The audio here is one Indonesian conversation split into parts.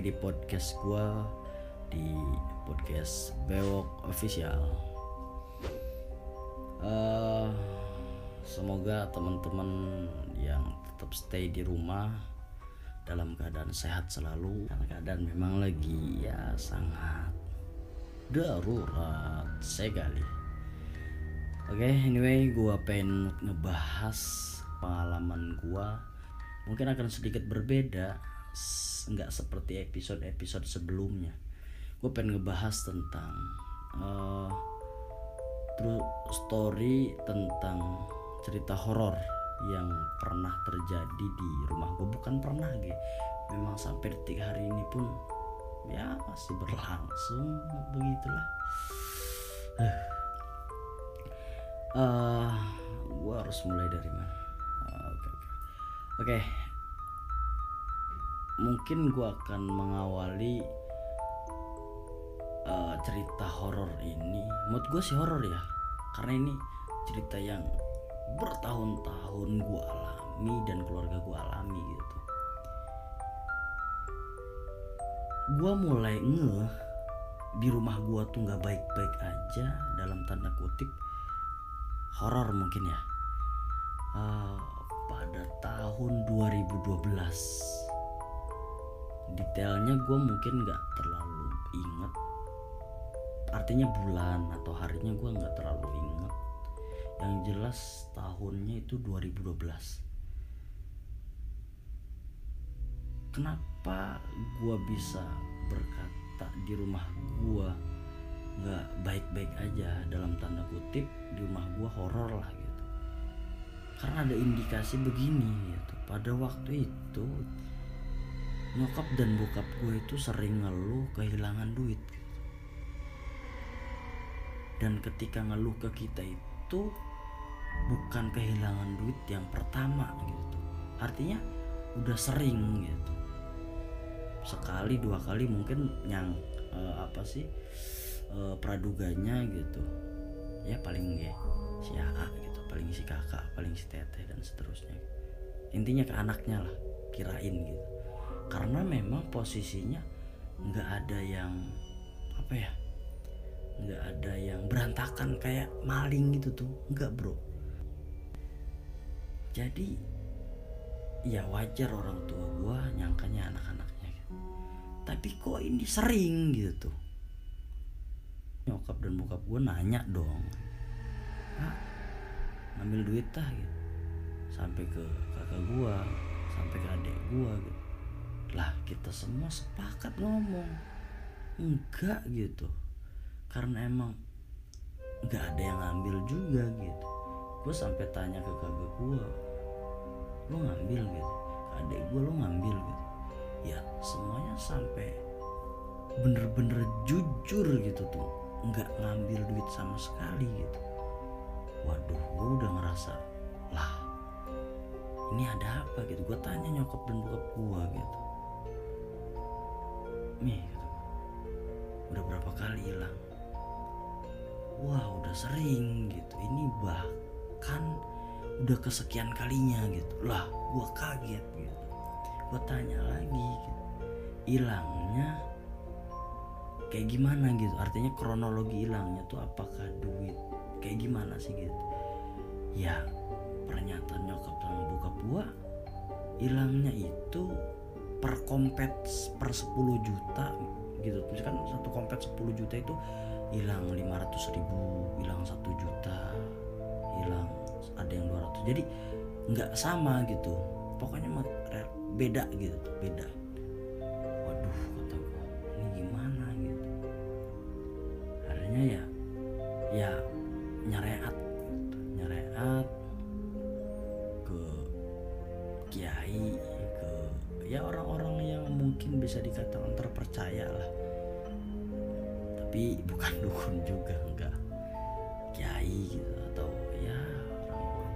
lagi di podcast gua di podcast Bewok Official. Eh, semoga teman-teman yang tetap stay di rumah dalam keadaan sehat selalu. Karena keadaan memang lagi ya sangat darurat sekali. Oke, anyway, gua pengen ngebahas pengalaman gua. Mungkin akan sedikit berbeda, nggak seperti episode-episode sebelumnya. Gue pengen ngebahas tentang eh, true story tentang cerita horor yang pernah terjadi di rumah gue. Bukan pernah, gue. Memang sampai detik hari ini pun ya masih berlangsung begitulah. eh gue harus mulai dari mana? Ah, Oke oke. Oke. Mungkin gue akan mengawali eh, cerita horor ini. Menurut gue sih horor ya, karena ini cerita yang bertahun-tahun gue alami dan keluarga gue alami gitu. Gue mulai ngeh di rumah gue tuh nggak baik-baik aja dalam tanda kutip horor mungkin ya Eh, pada tahun 2012 detailnya gue mungkin nggak terlalu inget artinya bulan atau harinya gue nggak terlalu inget yang jelas tahunnya itu 2012 kenapa gue bisa berkata di rumah gue nggak baik-baik aja? Dalam tanda kutip di rumah gue horor lah gitu. Karena ada indikasi begini gitu. Pada waktu itu nyokap dan bokap gue itu sering ngeluh kehilangan duit gitu. dan ketika ngeluh ke kita itu bukan kehilangan duit yang pertama gitu. Artinya udah sering gitu. Sekali dua kali mungkin yang eh, apa sih eh, praduganya gitu. Ya paling ya si AA gitu. Paling si kakak paling si teteh dan seterusnya. Intinya ke anaknya lah kirain gitu karena memang posisinya nggak ada yang apa ya nggak ada yang berantakan kayak maling gitu tuh. Nggak bro. Jadi ya wajar orang tua gua nyangkanya anak-anaknya gitu. tapi kok ini sering gitu nyokap dan bokap gue nanya dong. Hah, ngambil duit tah? Gitu. Sampai ke kakak gua sampai ke adik gua gitu lah kita semua sepakat ngomong. Enggak gitu. Karena emang nggak ada yang ngambil juga gitu. Gue sampai tanya ke kakak gua lo ngambil gitu? Ke adik gua lo ngambil gitu? Ya semuanya sampai bener-bener jujur gitu tuh. Nggak ngambil duit sama sekali gitu. Waduh gue udah ngerasa lah ini ada apa gitu? Gue tanya nyokap dan bokap gue gitu nih udah berapa kali hilang? Wah udah sering gitu. Ini bahkan udah kesekian kalinya gitu. Lah gue kaget gitu. Gue tanya lagi gitu. Hilangnya kayak gimana gitu? Artinya kronologi hilangnya tuh apakah duit? Kayak gimana sih gitu? Ya pernyataan nyokap sama bokap gua hilangnya itu per kompet per 10 juta gitu. Misalkan satu kompet 10 juta itu hilang 500 ribu hilang satu juta hilang ada yang 200 jadi nggak sama gitu. Pokoknya beda gitu beda. Waduh kata gua ini gimana gitu? Akhirnya ya ya tapi bukan dukun juga enggak. Kiai gitu atau ya orang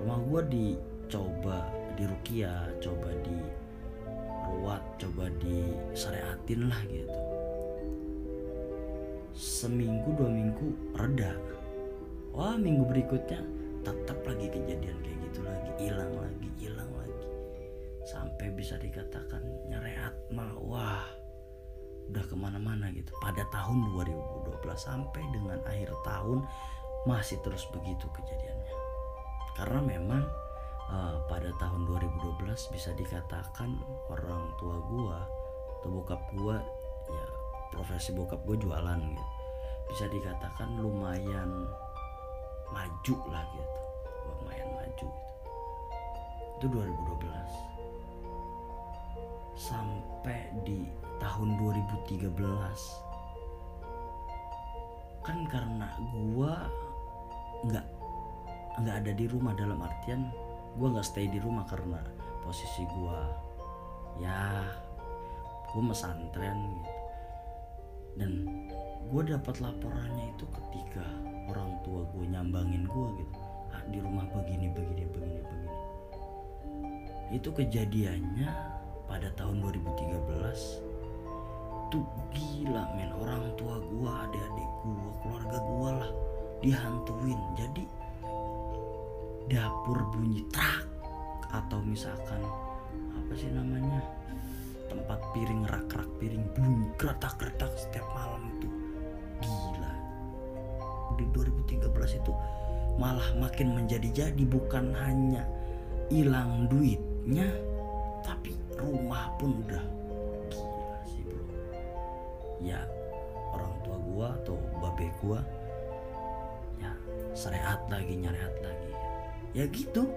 rumah gua dicoba di rukia coba di ruat coba di syariatin lah gitu. Seminggu dua minggu reda. Wah minggu berikutnya tetap lagi kejadian kayak gitu lagi hilang lagi hilang lagi. Sampai bisa dikatakan nyereat mah wah nggak ke mana-mana gitu. Pada tahun 2012 sampai dengan akhir tahun masih terus begitu kejadiannya. Karena memang uh, pada tahun 2012 bisa dikatakan orang tua gua atau bokap gua ya profesi bokap gua jualan gitu. Bisa dikatakan lumayan maju lah gitu. Lumayan maju gitu. itu 2012 sampai di tahun 2013 kan karena gua nggak nggak ada di rumah dalam artian gua nggak stay di rumah karena posisi gua ya gua mesantren gitu. Dan gue dapat laporannya itu ketika orang tua gue nyambangin gue gitu. Ah, di rumah begini begini begini begini. Itu kejadiannya pada tahun 2013 tuh gila men. Orang tua gue adik-adik gue keluarga gue lah dihantuin. Jadi dapur bunyi trak atau misalkan apa sih namanya tempat piring rak-rak piring bunyi kretak-kretak setiap malam itu. Gila. Di 2013 itu malah makin menjadi-jadi bukan hanya hilang duitnya tapi rumah pun udah ya orang tua gua atau babe gua. Ya serehat lagi nyarehat lagi. Ya gitu.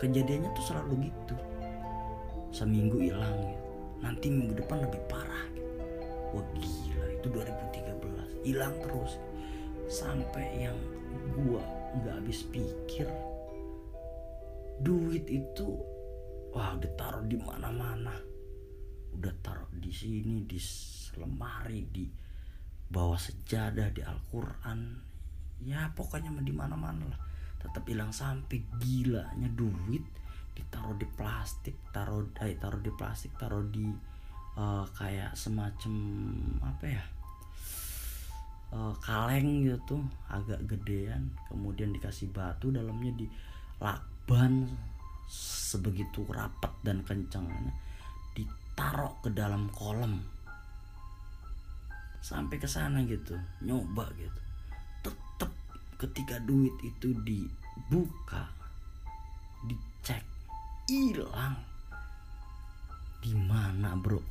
Kejadiannya tuh selalu gitu. Seminggu hilang gitu. nanti minggu depan lebih parah. Gitu. wah gila itu 2013 hilang terus. Sampai yang gua nggak habis pikir duit itu wah udah taruh di mana-mana udah taruh di sini di lemari di bawah sejadah di Al-Quran. Ya pokoknya di mana-mana lah. Tetap hilang sampai gilanya duit ditaruh di plastik taruh eh, taruh di plastik taruh di uh, kayak semacam apa ya? Uh, kaleng gitu agak gedean. Kemudian dikasih batu dalamnya di lakban sebegitu rapat dan kencangnya ditaruh ke dalam kolam. Sampai ke sana gitu nyoba gitu. Tetap ketika duit itu dibuka dicek hilang. Di mana bro?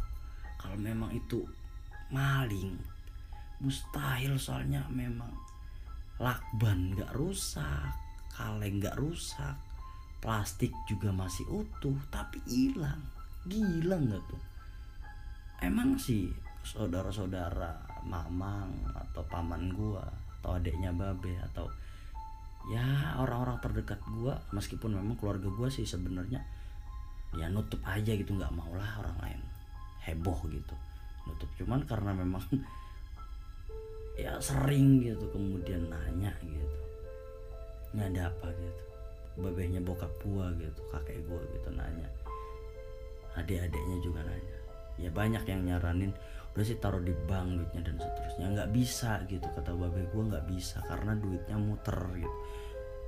Kalau memang itu maling mustahil soalnya memang lakban nggak rusak kaleng nggak rusak plastik juga masih utuh tapi hilang gila nggak tuh? Emang sih saudara-saudara mamang atau paman gua atau adiknya babe atau ya orang-orang terdekat gua meskipun memang keluarga gua sih sebenarnya ya nutup aja gitu nggak mau lah orang lain heboh gitu. Nutup cuman karena memang ya sering gitu kemudian nanya gitu. Ini ada apa gitu. Babehnya bokap gua gitu kakek gua gitu nanya adik-adiknya juga nanya. Ya banyak yang nyaranin udah sih taruh di bank duitnya dan seterusnya. Nggak bisa gitu kata babe gue nggak bisa karena duitnya muter gitu.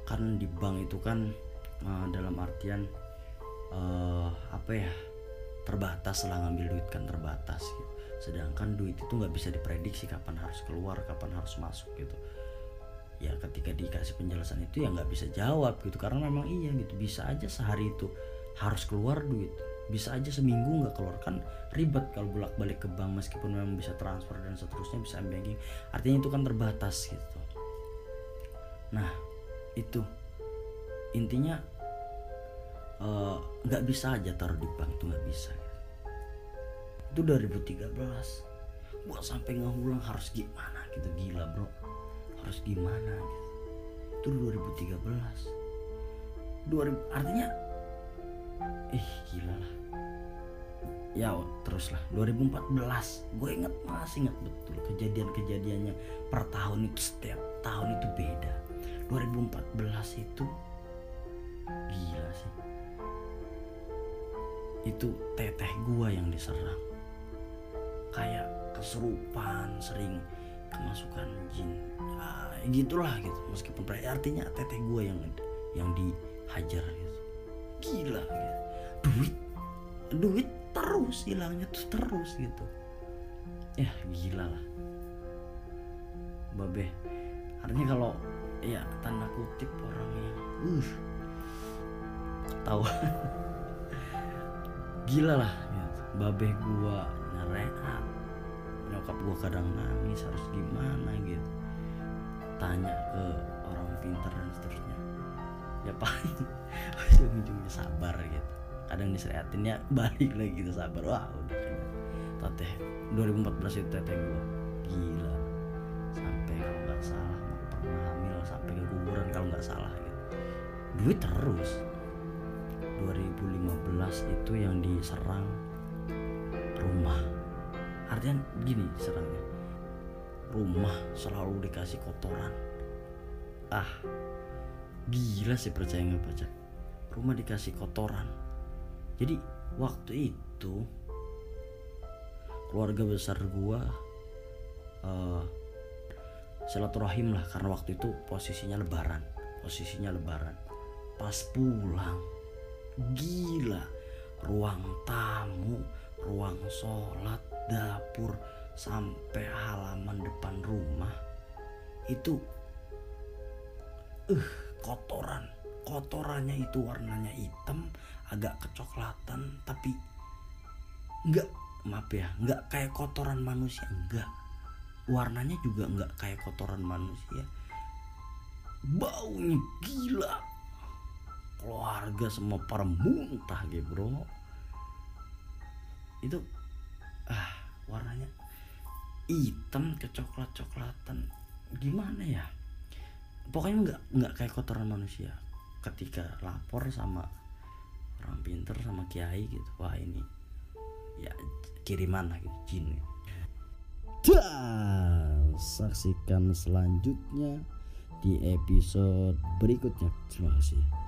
Kan di bank itu kan uh, dalam artian uh, apa ya terbatas lah ngambil duit kan terbatas gitu. Sedangkan duit itu nggak bisa diprediksi kapan harus keluar kapan harus masuk gitu. Ya ketika dikasih penjelasan itu ya nggak bisa jawab gitu karena memang iya gitu bisa aja sehari itu harus keluar duit bisa aja seminggu nggak keluar. Kan ribet kalau bolak balik ke bank meskipun memang bisa transfer dan seterusnya bisa banking. Artinya itu kan terbatas gitu. Nah itu. Intinya nggak uh, bisa aja taruh di bank tuh nggak bisa. Itu 2013 gua sampai ngulang harus gimana gitu. Gila bro. Harus gimana gitu. Itu 2013 2000 artinya ih gila lah ya terus lah 2014 gue inget masih inget betul kejadian-kejadiannya. Per tahun itu setiap tahun itu beda. 2014 itu gila sih. Itu teteh gue yang diserang. Kayak keserupan sering kemasukan jin. Ya, gitulah gitu. Meskipun artinya teteh gue yang yang dihajar gitu. Gila gitu. Duit. Duit terus hilangnya tuh terus gitu. Ya gila lah. Babe artinya kalau ya tanda kutip orang yang uh tahu. Gila lah gitu. babe gua nyereat nyokap gua kadang nangis harus gimana gitu. Tanya ke orang pintar dan seterusnya. Ya paling ujung-ujungnya sabar gitu kadang disereatin ya balik lagi gitu. Sabar. Wah udah teteh 2014 itu teteh gua. Gila. Sampai kalau nggak salah pernah hamil sampai kuburan kalau nggak salah gitu. Duit terus. 2015 itu yang diserang rumah. Artinya gini serangnya rumah selalu dikasih kotoran. Ah gila sih percaya nggak baca. Rumah dikasih kotoran jadi waktu itu keluarga besar gua uh, silaturahim lah karena waktu itu posisinya lebaran posisinya lebaran. Pas pulang gila ruang tamu ruang sholat dapur sampai halaman depan rumah itu uh kotoran. Kotorannya itu warnanya hitam agak kecoklatan tapi enggak maaf ya enggak kayak kotoran manusia enggak warnanya juga enggak kayak kotoran manusia. Baunya gila. Keluarga semua para muntah gitu bro. Itu ah warnanya hitam kecoklat coklatan gimana ya? Pokoknya nggak nggak kayak kotoran manusia. Ketika lapor sama orang pinter sama kiai gitu. Wah ini ya kiriman lah gitu jin Dan saksikan selanjutnya di episode berikutnya. Terima kasih